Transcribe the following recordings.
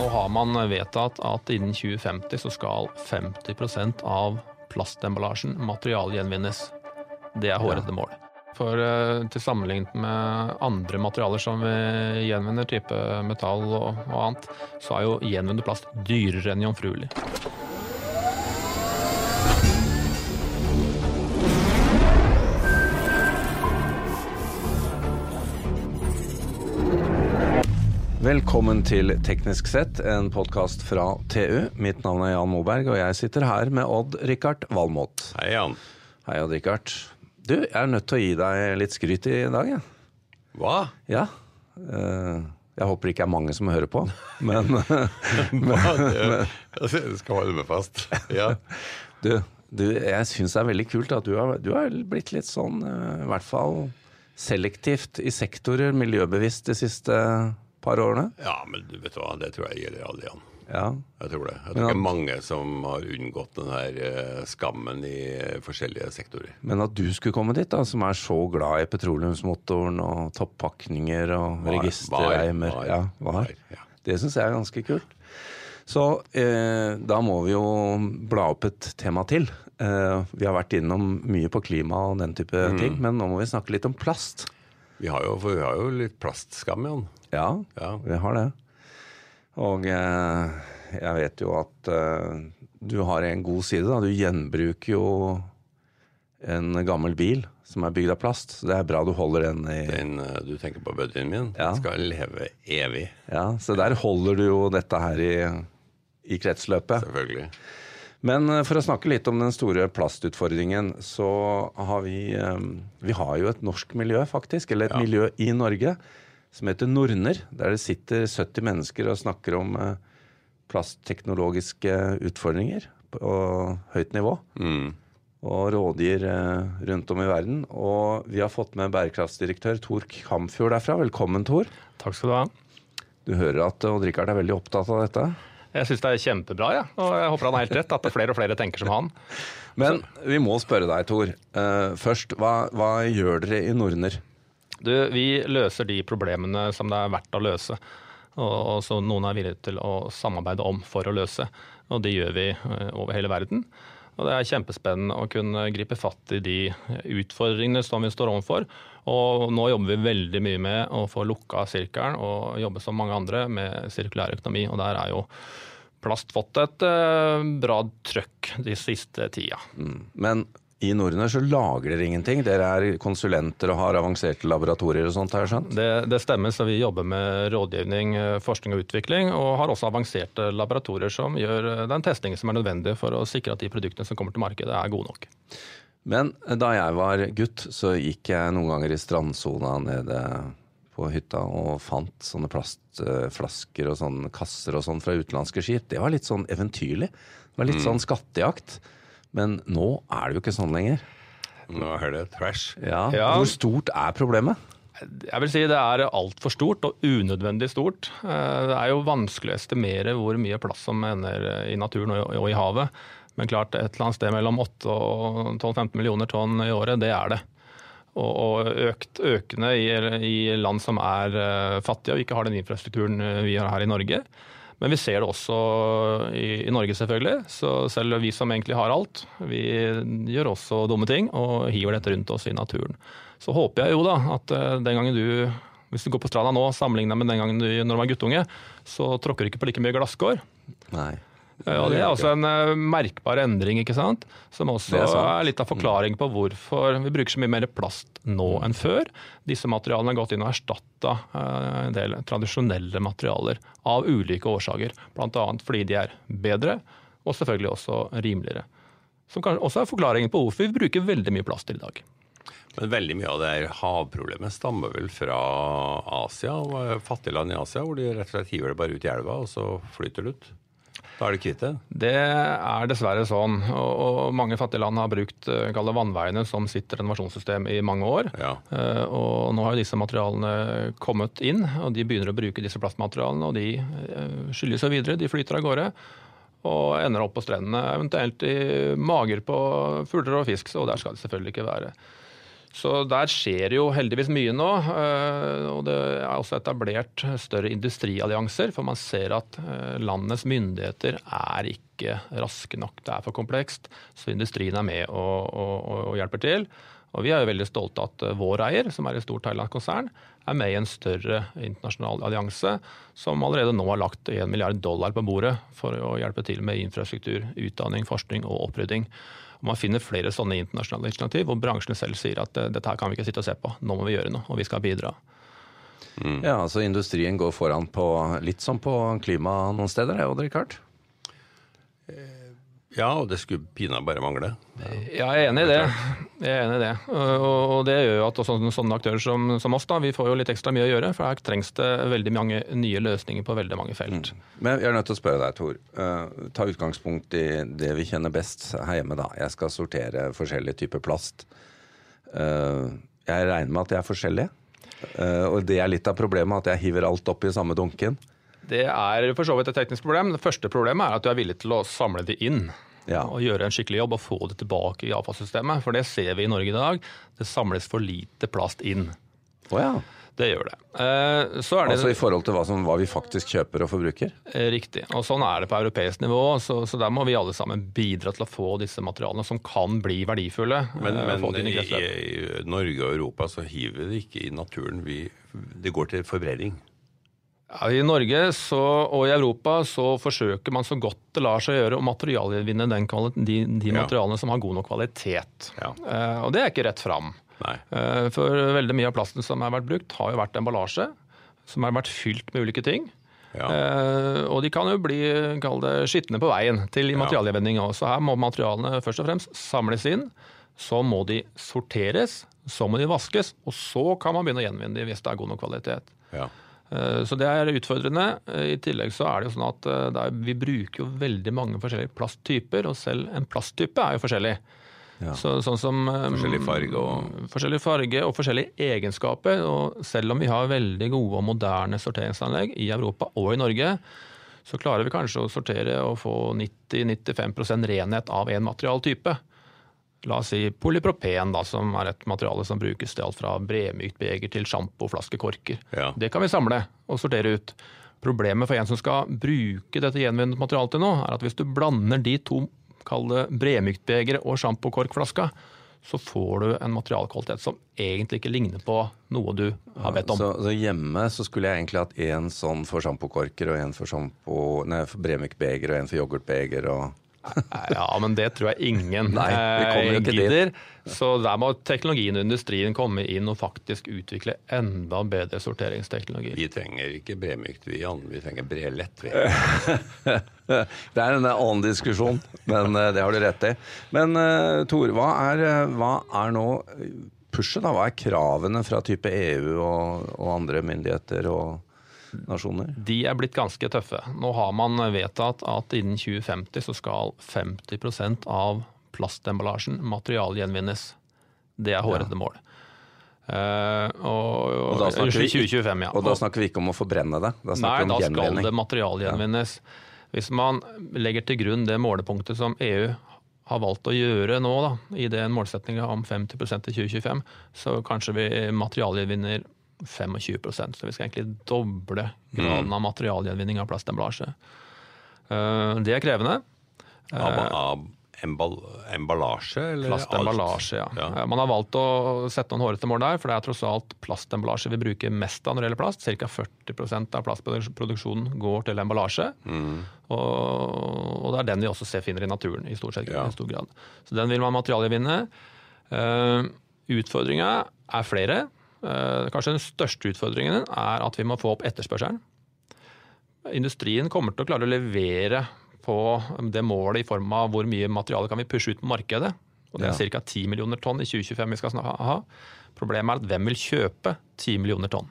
Nå har man vedtatt at innen 2050 så skal 50% av plastemballasjen materialgjenvinnes. Det er hårete mål. For eh, til sammenlignet med andre materialer som vi gjenvinner, type metall og, og annet, så er jo gjenvunnet plast dyrere enn jomfruelig. Velkommen til Teknisk sett, en podkast fra TU. Mitt navn er Jan Moberg, og jeg sitter her med Odd-Rikard Valmot. Hei, Jan. Hei, Odd-Rikard. Du, jeg er nødt til å gi deg litt skryt i dag, jeg. Hva? Ja. Eh, Jeg håper det ikke er mange som hører på, men Hva? men jeg skal holde meg fast. Ja. du, du jeg syns det er veldig kult at du har, du har blitt litt sånn, eh, i hvert fall selektivt i sektorer, miljøbevisst de siste par årene. ja, men du vet hva, det tror jeg gjelder alle, igjen. Ja. Jeg tror det. Jeg tror at- ikke mange som har unngått den her eh, skammen i forskjellige sektorer. Men at du skulle komme dit, da, som er så glad i petroleumsmotoren og toppakninger og registerreimer ja, ja. Det syns jeg er ganske kult. Så eh, da må vi jo bla opp et tema til. Eh, vi har vært innom mye på klima og den type Mm. ting, men nå må vi snakke litt om plast. Vi har jo, for vi har jo litt plastskam, Jan. Ja, Ja. vi har det. Og eh, jeg vet jo at eh, du har en god side. da. Du gjenbruker jo en gammel bil som er bygd av plast. Så det er bra du holder den i Den eh, du tenker på buddyen min, Ja. den skal leve evig. Ja, Så der holder du jo dette her i, i kretsløpet. Selvfølgelig. Men eh, for å snakke litt om den store plastutfordringen, så har vi eh, Vi har jo et norsk miljø, faktisk. Eller et Ja. miljø i Norge som heter Norner. Der det sitter 70 mennesker og snakker om eh, plastteknologiske utfordringer på høyt nivå. Mm. Og rådgir rundt om i verden. Og vi har fått med bærekraftsdirektør Tor Kamfjord derfra. Velkommen, Tor. Takk skal du ha. Du hører at Odd-Rikard er veldig opptatt av dette. Jeg syns det er kjempebra, ja. og jeg håper han har helt rett. At flere og flere tenker som han. Men vi må spørre deg, Tor. Eh, først, hva, hva gjør dere i Nordner? Du, vi løser de problemene som det er verdt å løse, og, og som noen er villige til å samarbeide om for å løse. Og det gjør vi eh, over hele verden. Og det er kjempespennende å kunne gripe fatt i de utfordringene som vi står overfor. Og nå jobber vi veldig mye med å få lukka sirkelen og jobbe som mange andre med sirkulær økonomi. Og der er jo plast fått et eh, bra trøkk de siste tida. Men i Norden så lager dere ingenting. Dere er konsulenter og har avanserte laboratorier og sånt, har jeg skjønt? Det, det stemmer, så vi jobber med rådgivning, eh, forskning og utvikling, og har også avanserte laboratorier som gjør eh, den testingen som er nødvendig for å sikre at de produktene som kommer til markedet er gode nok. Men da jeg var gutt, så gikk jeg noen ganger i strandsona nede på hytta og fant sånne plastflasker og sånne kasser og sånn fra utenlandske skip. Det var litt sånn eventyrlig. Det var litt sånn skattejakt. Men nå er det jo ikke sånn lenger. Nå er det trash. Ja. Ja. Hvor stort er problemet? Jeg vil si det er altfor stort og unødvendig stort. Eh, Det er jo vanskelig å estimere hvor mye plass som ender i naturen og i havet. Men klart et eller annet sted mellom 8 og 12-15 millioner tonn i året, det er det. Og, og økt, økende i, i land som er eh, fattige og ikke har den infrastrukturen eh, vi har her i Norge. Men vi ser det også i, i Norge, selvfølgelig. Så selv vi som egentlig har alt, vi gjør også dumme ting og hiver dette rundt oss i naturen. Så håper jeg jo da at eh, den gangen du hvis du går på stranda nå, sammenligna med den gangen du når du var guttunge, så tråkker du ikke på like mye glasskår. Nei. Eh, Og det er også en eh, merkbar endring, ikke sant? Som også er er, litt av forklaring på hvorfor vi bruker så mye mer plast nå enn før. Disse materialene har gått inn og erstatta en del tradisjonelle materialer av ulike årsaker. Bl.a. fordi de er bedre, og selvfølgelig også rimeligere. Som kanskje også er forklaringen på hvorfor vi bruker veldig mye plast i dag. Men veldig mye av det her havproblemet stammer vel fra Asia, og fattige land i Asia, hvor de rett og slett hiver det bare ut i elva, og så flyter det ut. Da er det kvitt det. Det er dessverre sånn, og, og mange fattige land har brukt kallet det vannveiene som sitt renovasjonssystem i mange år. Ja. Eh, Og nå har jo disse materialene kommet inn, og de begynner å bruke disse plastmaterialene. Og de eh, skyljer seg videre, de flyter av gårde. Og ender opp på strendene, eventuelt i mager på fugler og fisk, så der skal det selvfølgelig ikke være. Så der skjer jo heldigvis mye nå. eh, Og det er også etablert større industriallianser, for man ser at eh, landets myndigheter er ikke raske nok. Det er for komplekst. Så industrien er med og, og, og hjelper til. Og vi er jo veldig stolte at eh, vår eier, som er et stort Thailand-konsern, er med i en større internasjonal allianse som allerede nå har lagt 1 milliard dollar på bordet for å hjelpe til med infrastruktur, utdanning, forskning og opprydding. Og man finner flere sånne internasjonale initiativ hvor bransjen selv sier at eh, dette her kan vi ikke sitte og se på, nå må vi gjøre noe, og vi skal bidra. Ja, altså Industrien går foran på litt som på klima noen steder, det, Odd Rikard? Ja, og det skulle pinadø bare mangle. Ja, jeg er enig i det. Jeg er enig i det. Og, og det gjør jo at også sånne aktører som, som oss, da, vi får jo litt ekstra mye å gjøre. For her trengs det veldig mange nye løsninger på veldig mange felt. Men jeg er nødt til å spørre deg, Tor. Eh, ta utgangspunkt i det vi kjenner best her hjemme, da. Jeg skal sortere forskjellige typer plast. Eh, jeg regner med at de er forskjellige. Eh, og det er litt av problemet, at jeg hiver alt opp i samme dunken. Det er for så vidt et teknisk problem. Det første problemet er at du er villig til å samle det inn. Ja. Og gjøre en skikkelig jobb og få det tilbake i avfallssystemet. For det ser vi i Norge i dag. Det samles for lite plast inn. Oh, ja. Det gjør det. Eh, Så er det Altså i forhold til hva, som, hva vi faktisk kjøper og forbruker? Eh, Riktig. Og sånn er det på europeisk nivå. Så, så der må vi alle sammen bidra til å få disse materialene som kan bli verdifulle. Men, eh, men få det inn i, i i Norge og Europa så hiver vi det ikke i naturen. Vi, det går til forbrenning. Ja, I Norge så, og i Europa så forsøker man så godt det lar seg gjøre å materialgjenvinne de, de, materialene Ja. som har god nok kvalitet. Ja. Uh, og det er ikke rett fram. Eh, for veldig mye av plasten som har vært brukt, har jo vært emballasje. Som har vært fylt med ulike ting. Ja. Uh, og de kan jo bli skitne på veien til materialgjenvinning. Så her må materialene først og fremst samles inn. Så må de sorteres, så må de vaskes, og så kan man begynne å gjenvinne de hvis det er god nok kvalitet. Ja. Eh, Så det er utfordrende. Eh, I tillegg så er det jo sånn at eh, er, vi bruker jo veldig mange forskjellige plasttyper, og selv en plasttype er jo forskjellig. Ja. Så, sånn som Forskjellig farge og- Forskjellig farge og forskjellige egenskaper. Og selv om vi har veldig gode og moderne sorteringsanlegg i Europa og i Norge, så klarer vi kanskje å sortere og få 90-95% renhet av en materialtype. La oss si polypropen, da, som er et materiale som brukes til alt fra bremykt beger til sjampoflaskekorker. Ja. Det kan vi samle og sortere ut. Problemet for en som skal bruke dette gjenvunnet materialet til noe, er at hvis du blander de to kall det bremyktbegeret og sjampokorkflaska, så får du en materialkvalitet som egentlig ikke ligner på noe du har bedt om. Så, så hjemme så skulle jeg egentlig hatt én sånn for sjampokorker og en for sjampo, nei, for bremyktbeger og en for yoghurtbeger og Ja, men det tror jeg ingen Nei, vi kommer jo eh, gidder. Så der må teknologien og industrien komme inn og faktisk utvikle enda bedre sorteringsteknologi. Vi trenger ikke bremykt, vi, Jan. Vi trenger brelett. Vi. Det er en annen diskusjon, men eh, det har du rett i. Men Tore, hva eh, hva er nå pushet, da? Hva er kravene fra type EU og, og andre myndigheter og nasjoner? De er blitt ganske tøffe. Nå har man vedtatt at innen 2050 så skal 50% av plastemballasjen materialgjenvinnes. Det er hårete mål. Uh, og, Og da snakker vi- 2025, ja. Og da snakker vi ikke om å forbrenne det? Da Nei, da skal det materialgjenvinnes. Hvis man legger til grunn det målepunktet som EU har valgt å gjøre nå, da, i den målsettinga om 50% til 2025, så kanskje vi materialgjenvinner 25% Så vi skal egentlig doble graden av materialgjenvinning av plastemballasje. Eh, Det er krevende. Av, av emballasje? Eller Plastemballasje, ja. Ja. Eh, Man har valgt å sette noen hårete mål der, for det er tross alt plastemballasje vi bruker mest av når det gjelder plast. Ca. 40% av plastproduksjonen går til emballasje. Og, og det er den vi også ser finner i naturen i stort sett, Ja. i stor grad. Så den vil man materialgjenvinne. Uh, Utfordringa er flere. Eh, kanskje den største utfordringen er at vi må få opp etterspørselen. Industrien kommer til å klare å levere på det målet i form av hvor mye materiale kan vi pushe ut på markedet. Og det er Ja. ca. 10 millioner tonn i 2025 vi skal ha. Problemet er at hvem vil kjøpe 10 millioner tonn?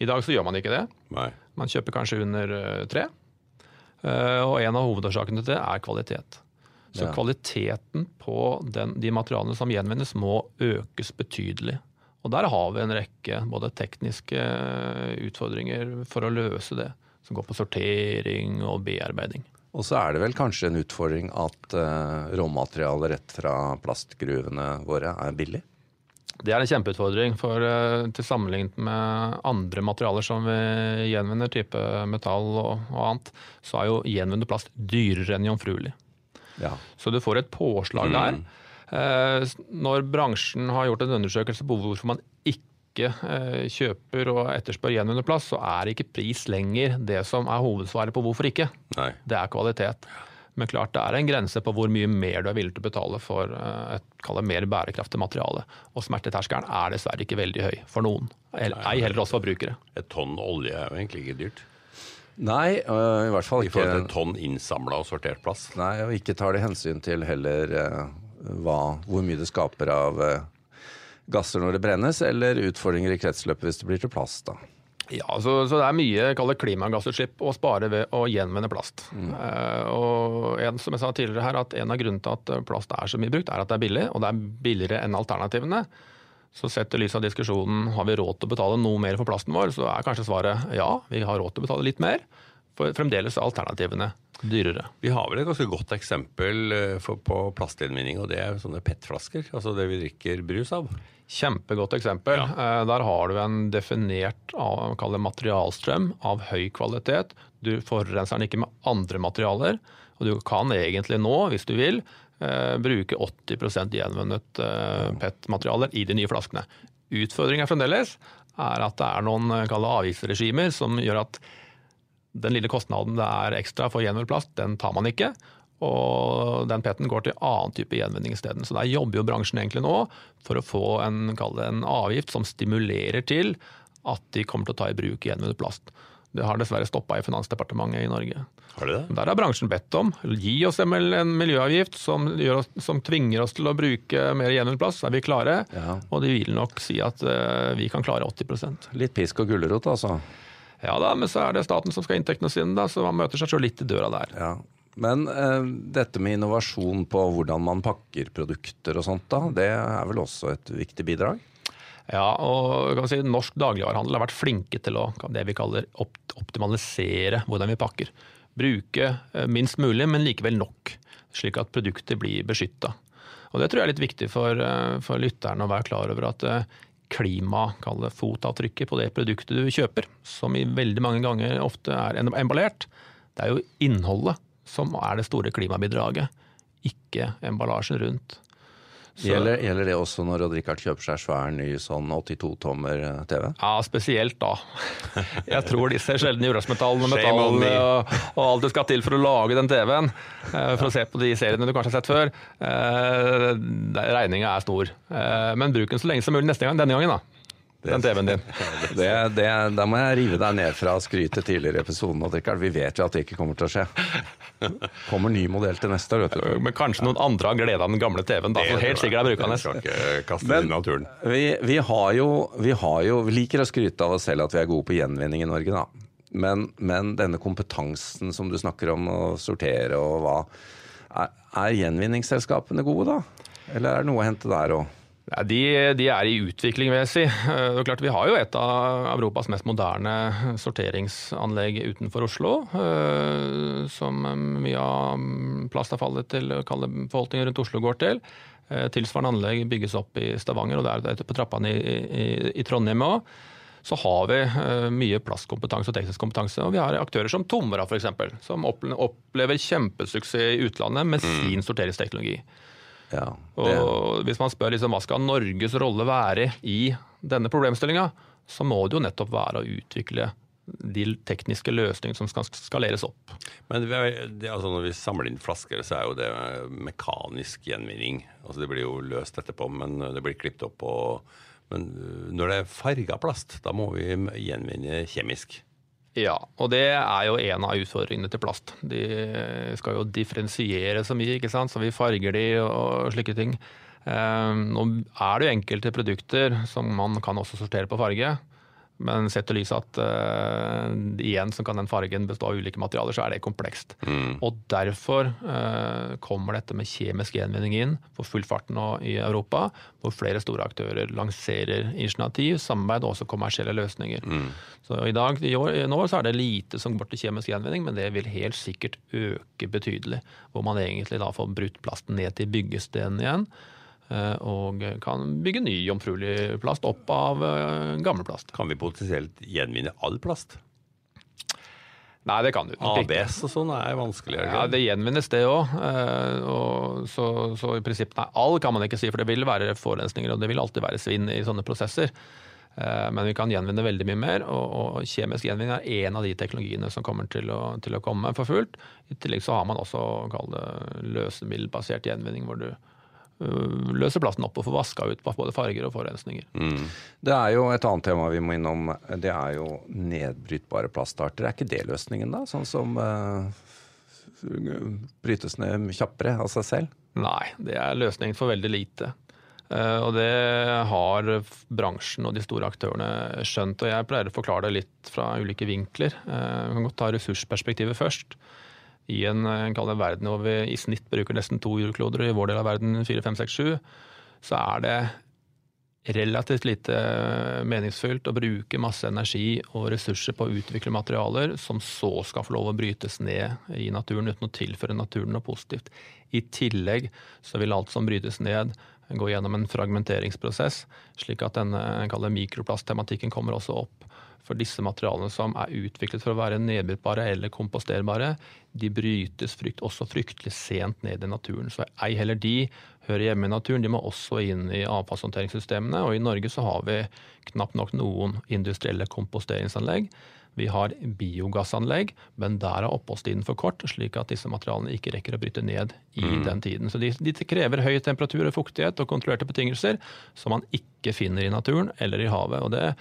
I dag så gjør man ikke det. Nei. Man kjøper kanskje under eh, tre. Eh, Og en av hovedårsakene til det er kvalitet. Så Ja. kvaliteten på den, de materialene som gjenvinnes må økes betydelig. Og der har vi en rekke både tekniske eh, utfordringer for å løse det. Som går på sortering og bearbeiding. Og så er det vel kanskje en utfordring at uh, råmaterialet rett fra plastgruvene våre er billig? Det er en kjempeutfordring. for uh, Til sammenlignet med andre materialer som vi gjenvinner, type metall og, og annet, så er jo gjenvunnet plast dyrere enn jomfruelig. Ja. Så du får et påslag der. Uh, når bransjen har gjort en undersøkelse på hvorfor man ikke uh, kjøper og etterspør gjenvunnet plast, så er ikke pris lenger det som er hovedsvaret på hvorfor ikke. Nei. Det er kvalitet. Men klart det er en grense på hvor mye mer du er villig til å betale for eh, et mer bærekraftig materiale. Og smerteterskelen er dessverre ikke veldig høy for noen. Ei heller oss forbrukere. Et tonn olje er jo egentlig ikke dyrt. Nei, i hvert fall ikke. I forhold til et tonn innsamla og sortert plass. Nei, og ikke tar det hensyn til heller uh, hva, hvor mye det skaper av uh, gasser når det brennes, eller utfordringer i kretsløpet hvis det blir til plast. da. Ja, så, så, det er mye klimagassutslipp å spare ved å gjenvinne plast. Mm. Uh, og en, som jeg sa tidligere her, at en av grunnene til at plast er så mye brukt, er at det er billig, og det er billigere enn alternativene. Så sett i lys av diskusjonen har vi råd til å betale noe mer for plasten vår, så er kanskje svaret ja, vi har råd til å betale litt mer. Fremdeles er alternativene dyrere. Vi har vel et ganske godt eksempel eh, på plastgjenvinning, og det er sånne PET-flasker. Altså det vi drikker brus av. Kjempegodt eksempel. Ja. Eh, der har du en definert materialstrøm av høy kvalitet. Du forurenser den ikke med andre materialer. Og du kan egentlig nå, hvis du vil, eh, bruke 80% gjenvunnet PET-materialer i de nye flaskene. Utfordringen fremdeles er at det er noen avgiftsregimer som gjør at den lille kostnaden det er ekstra for gjenvunnet plast, den tar man ikke. Og den PET-en går til annen type gjenvinning isteden. Så der jobber jo bransjen egentlig nå for å få en, en avgift som stimulerer til at de kommer til å ta i bruk gjenvunnet plast. Det har dessverre stoppa i Finansdepartementet i Norge. Har de det? Der har bransjen bedt om. Gi oss en miljøavgift som, oss, som tvinger oss til å bruke mer gjenvunnet plast, så er vi klare. Ja. Og de vil nok si at uh, vi kan klare 80% Litt pisk og gulrot, altså? Ja da, men så er det staten som skal ha inntektene sine, da, så man møter seg sjøl litt i døra der. Ja. Men eh, dette med innovasjon på hvordan man pakker produkter og sånt, da, det er vel også et viktig bidrag? Ja, og kan si, norsk dagligvarehandel har vært flinke til å det vi kaller optimalisere hvordan vi pakker. Bruke eh, minst mulig, men likevel nok, slik at produkter blir beskytta. Og Det tror jeg er litt viktig for, eh, for lytterne å være klar over at eh, klimafotavtrykket på det produktet du kjøper, som i veldig mange ganger ofte er emballert, det er jo innholdet som er det store klimabidraget, ikke emballasjen rundt. Gjelder, gjelder, det også når Odd-Rikard kjøper seg svær ny sånn 82-tommer eh, TV? Ja, spesielt da. Jeg tror disse sjeldne jordartsmetallene metall og, og, alt du skal til for å lage den TV-en, eh, for å se på de seriene du kanskje har sett før, eh, regninga er stor. Men bruk den så lenge som mulig neste gang, denne gangen, da den TV-en din. Det, det, da må jeg rive deg ned fra skrytet tidligere i episoden. Vi vet jo at det ikke kommer til å skje. Kommer ny modell til neste år. Men kanskje noen andre har glede av den gamle TV-en. Helt sikkert er brukende. Vi, vi, har jo, vi, har jo, vi liker å skryte av oss selv at vi er gode på gjenvinning i Norge, da. Men, men denne kompetansen som du snakker om, å sortere og hva Er, er gjenvinningsselskapene gode, da? Eller er det noe å hente der òg? Ja, de, de, er i utvikling, vil jeg si. Eh, det er klart, vi har jo et av Europas mest moderne sorteringsanlegg utenfor Oslo. Eh, som mye av plastavfallet til forvaltningen rundt Oslo går til. Eh, tilsvarende anlegg bygges opp i Stavanger, og det er på trappene i, i, i Trondheim òg. Så har vi mye plastkompetanse og teknisk kompetanse. Og vi har aktører som Tomra f.eks., som opplever kjempesuksess i utlandet med mm. sin sorteringsteknologi. Ja, og Hvis man spør liksom, hva skal Norges rolle være i denne problemstillinga, så må det jo nettopp være å utvikle de tekniske løsningene som skal skaleres opp. Men det, altså Når vi samler inn flasker, så er jo det mekanisk gjenvinning. Altså Det blir jo løst etterpå, men det blir klippet opp. Og, men når det er farga plast, da må vi gjenvinne kjemisk. Ja, og det er jo en av utfordringene til plast. De skal jo differensiere så mye, ikke sant? så vi farger de og slike ting. Ehm, nå er det jo enkelte produkter som man kan også sortere på farge. Men sett i lys at uh, igjen så kan den fargen bestå av ulike materialer, så er det komplekst. Mm. Og derfor uh, kommer dette med kjemisk gjenvinning inn for full fart nå i Europa, hvor flere store aktører lanserer initiativ, samarbeid og også kommersielle løsninger. Mm. Så i dag, i år, nå så er det lite som går til kjemisk gjenvinning, men det vil helt sikkert øke betydelig. Hvor man egentlig da får brutt plasten ned til byggestenen igjen. Eh, og kan bygge ny jomfruelig plast opp av eh, gammel plast. Kan vi potensielt gjenvinne all plast? Nei, det kan du nok ikke. ABS og sånn er vanskeligere. Ja, Det gjenvinnes, det òg. Så, så i prinsippet nei, all kan man ikke si, for det vil være forurensninger og det vil alltid være svinn i sånne prosesser. Eh, Men vi kan gjenvinne veldig mye mer, og, kjemisk gjenvinning er en av de teknologiene som kommer til å, til å komme for fullt. I tillegg så har man også det løsemiddelbasert gjenvinning, hvor du løser plasten opp og får vaska ut både farger og forurensninger. Det er jo et annet tema vi må innom. Det er jo nedbrytbare plastarter. Er ikke det løsningen, da? Sånn som uh, brytes ned kjappere av seg selv? Nei, det er løsningen for veldig lite. Uh, Og det har bransjen og de store aktørene skjønt. Og jeg pleier å forklare det litt fra ulike vinkler. Uh, Vi kan godt ta ressursperspektivet først. I en en kall verden hvor vi i snitt bruker nesten to jordkloder, og i vår del av verden fire, fem, seks, sju, så er det relativt lite meningsfylt å bruke masse energi og ressurser på å utvikle materialer som så skal få lov å brytes ned i naturen uten å tilføre naturen noe positivt. I tillegg så vil alt som brytes ned gå gjennom en fragmenteringsprosess, slik at denne mikroplasttematikken kommer også opp. For disse materialene som er utviklet for å være nedbrytbare eller komposterbare, de brytes frykt, også fryktelig sent ned i naturen. Så ei heller de hører hjemme i naturen, de må også inn i avfallshåndteringssystemene. Og i Norge så har vi knapt nok noen industrielle komposteringsanlegg. Vi har biogassanlegg, men der er oppholdstiden for kort, slik at disse materialene ikke rekker å bryte ned i den tiden. Så de, de krever høy temperatur og fuktighet og kontrollerte betingelser som man ikke finner i naturen eller i havet. Og det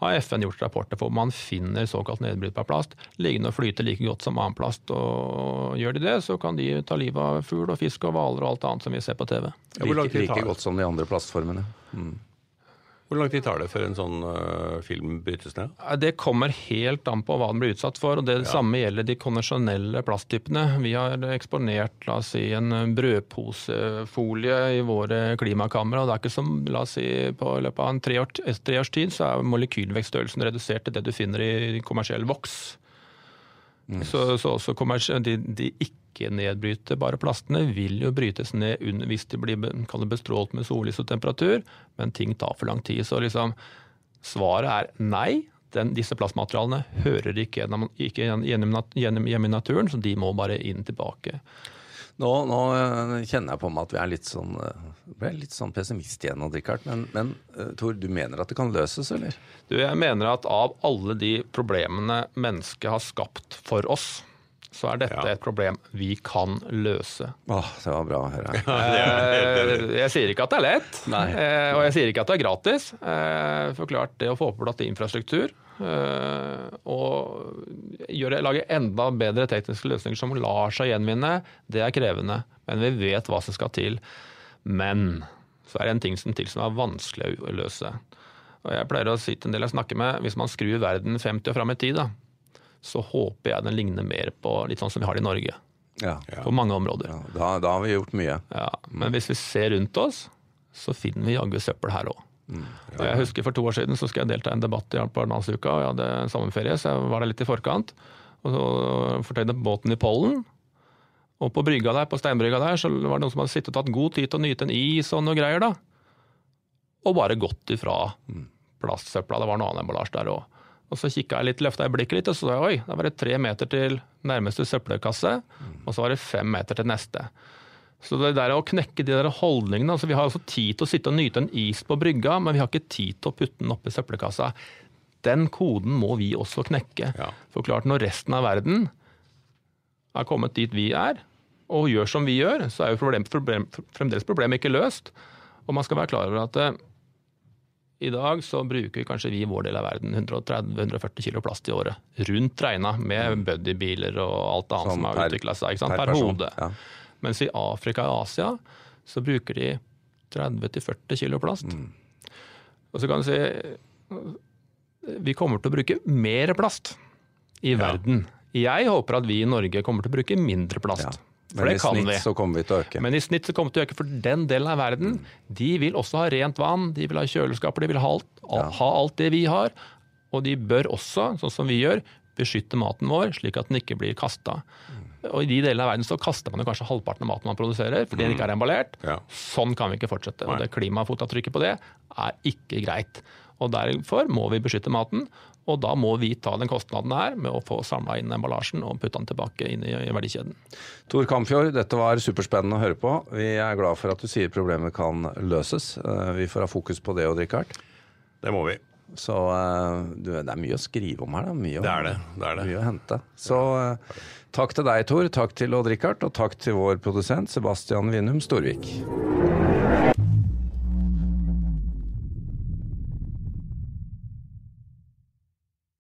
har FN gjort rapporter for. Man finner såkalt nedbrytbar plast liggende og flyte like godt som annen plast. Og gjør de det, så kan de ta livet av fugl og fisk og hvaler og alt annet som vi ser på TV. Ja, Like, like godt som de andre plastformene. Hvor lang tid tar det før en sånn uh, film brytes ned? Det kommer helt an på hva den blir utsatt for. og Det samme gjelder de konvensjonelle plasttypene. Vi har eksponert la oss si, en brødposefolie i våre klimakamre. og det er ikke som, la oss si, På løpet av en tre års tid så er molekylvekststørrelsen redusert til det du finner i kommersiell voks. Så, så også de, de ikke-nedbrytbare plastene vil jo brytes ned hvis de blir bestrålt med sollys og temperatur, men ting tar for lang tid. Så liksom, svaret er nei. Den, disse plastmaterialene hører ikke gjennom, ikke gjennom, gjennom, gjennom i naturen, så de må bare inn tilbake. Nå, nå eh, kjenner jeg på meg at vi er litt sånn, eh, ble litt sånn pessimist igjen, Men, men eh, Tor, du mener at det kan løses, eller? Du, jeg mener at av alle de problemene mennesket har skapt for oss, så er dette Ja. et problem vi kan løse. Åh, det var bra å høre. Eh, Jeg sier ikke at det er lett, Nei. eh, og jeg sier ikke at det er gratis. Eh, For klart, det å få på plass infrastruktur eh, og gjøre, lage enda bedre tekniske løsninger som lar seg gjenvinne, det er krevende. Men vi vet hva som skal til. Men så er det en ting som til som er vanskelig å løse. Og jeg pleier å si til en del jeg snakker med, hvis man skrur verden 50 og fram i tid, da, så håper jeg den ligner mer på litt sånn som vi har det i Norge. Ja. På mange områder. Ja, da, da har vi gjort mye. Ja, men hvis vi ser rundt oss, så finner vi jaggu søppel her òg. Og jeg husker For to år siden så skulle jeg delta i en debatt i Arendalsuka. og Jeg hadde sommerferie, så jeg var der litt i forkant. Og så fortøyde båten i pollen. Og på brygga der, på steinbrygga der så var det noen som hadde sittet og tatt god tid til å nyte en is og noe greier. da. Og bare gått ifra plastsøpla. Det var noe annen emballasje der òg. Og så kikka jeg litt, løfta blikket litt, og så sa jeg oi, da var det tre meter til nærmeste søppelkasse. Og så var det fem meter til neste. Så det der å knekke de der holdningene altså Vi har altså tid til å sitte og nyte en is på brygga, men vi har ikke tid til å putte den oppi søppelkassa. Den koden må vi også knekke. Ja. For klart, når resten av verden er kommet dit vi er, og gjør som vi gjør, så er jo problem, problem, fremdeles problemet ikke løst. Og man skal være klar over at eh, i dag så bruker kanskje vi i vår del av verden 130-140 kilo plast i året. Rundt regna, med buddybiler og alt annet Sånn som har per- utvikla seg. Per Per, hode. ja. Mens i Afrika og Asia så bruker de 30-40 kilo plast. Mm. Og så kan du si vi kommer til å bruke mer plast i verden. Jeg håper at vi i Norge kommer til å bruke mindre plast. Ja. For Men det i kan snitt vi. så kommer vi til å øke. Men i snitt så kommer vi til å øke, for den delen av verden de vil også ha rent vann, de vil ha kjøleskaper, de vil ha alt, ha alt det vi har. Og de bør også, sånn som vi gjør, beskytte maten vår, slik at den ikke blir kasta. Og I de delene av verden så kaster man jo kanskje halvparten av maten man produserer fordi den ikke er emballert. Ja. Sånn kan vi ikke fortsette. og det Klimafotavtrykket på det er ikke greit. Og Derfor må vi beskytte maten, og da må vi ta den kostnaden her med å få samla inn emballasjen og putte den tilbake inn i, verdikjeden. Tor Kamfjord, dette var superspennende å høre på. Vi er glad for at du sier problemet kan løses. Eh, Vi får ha fokus på det, Odd Rikard. Det må vi. Så eh, du, det er mye å skrive om her. Da. Mye, Det er det. det, er det. Mye å hente. Så eh, takk til deg, Tor. Takk til Odd Rikard, og takk til vår produsent Sebastian Vinum Storvik.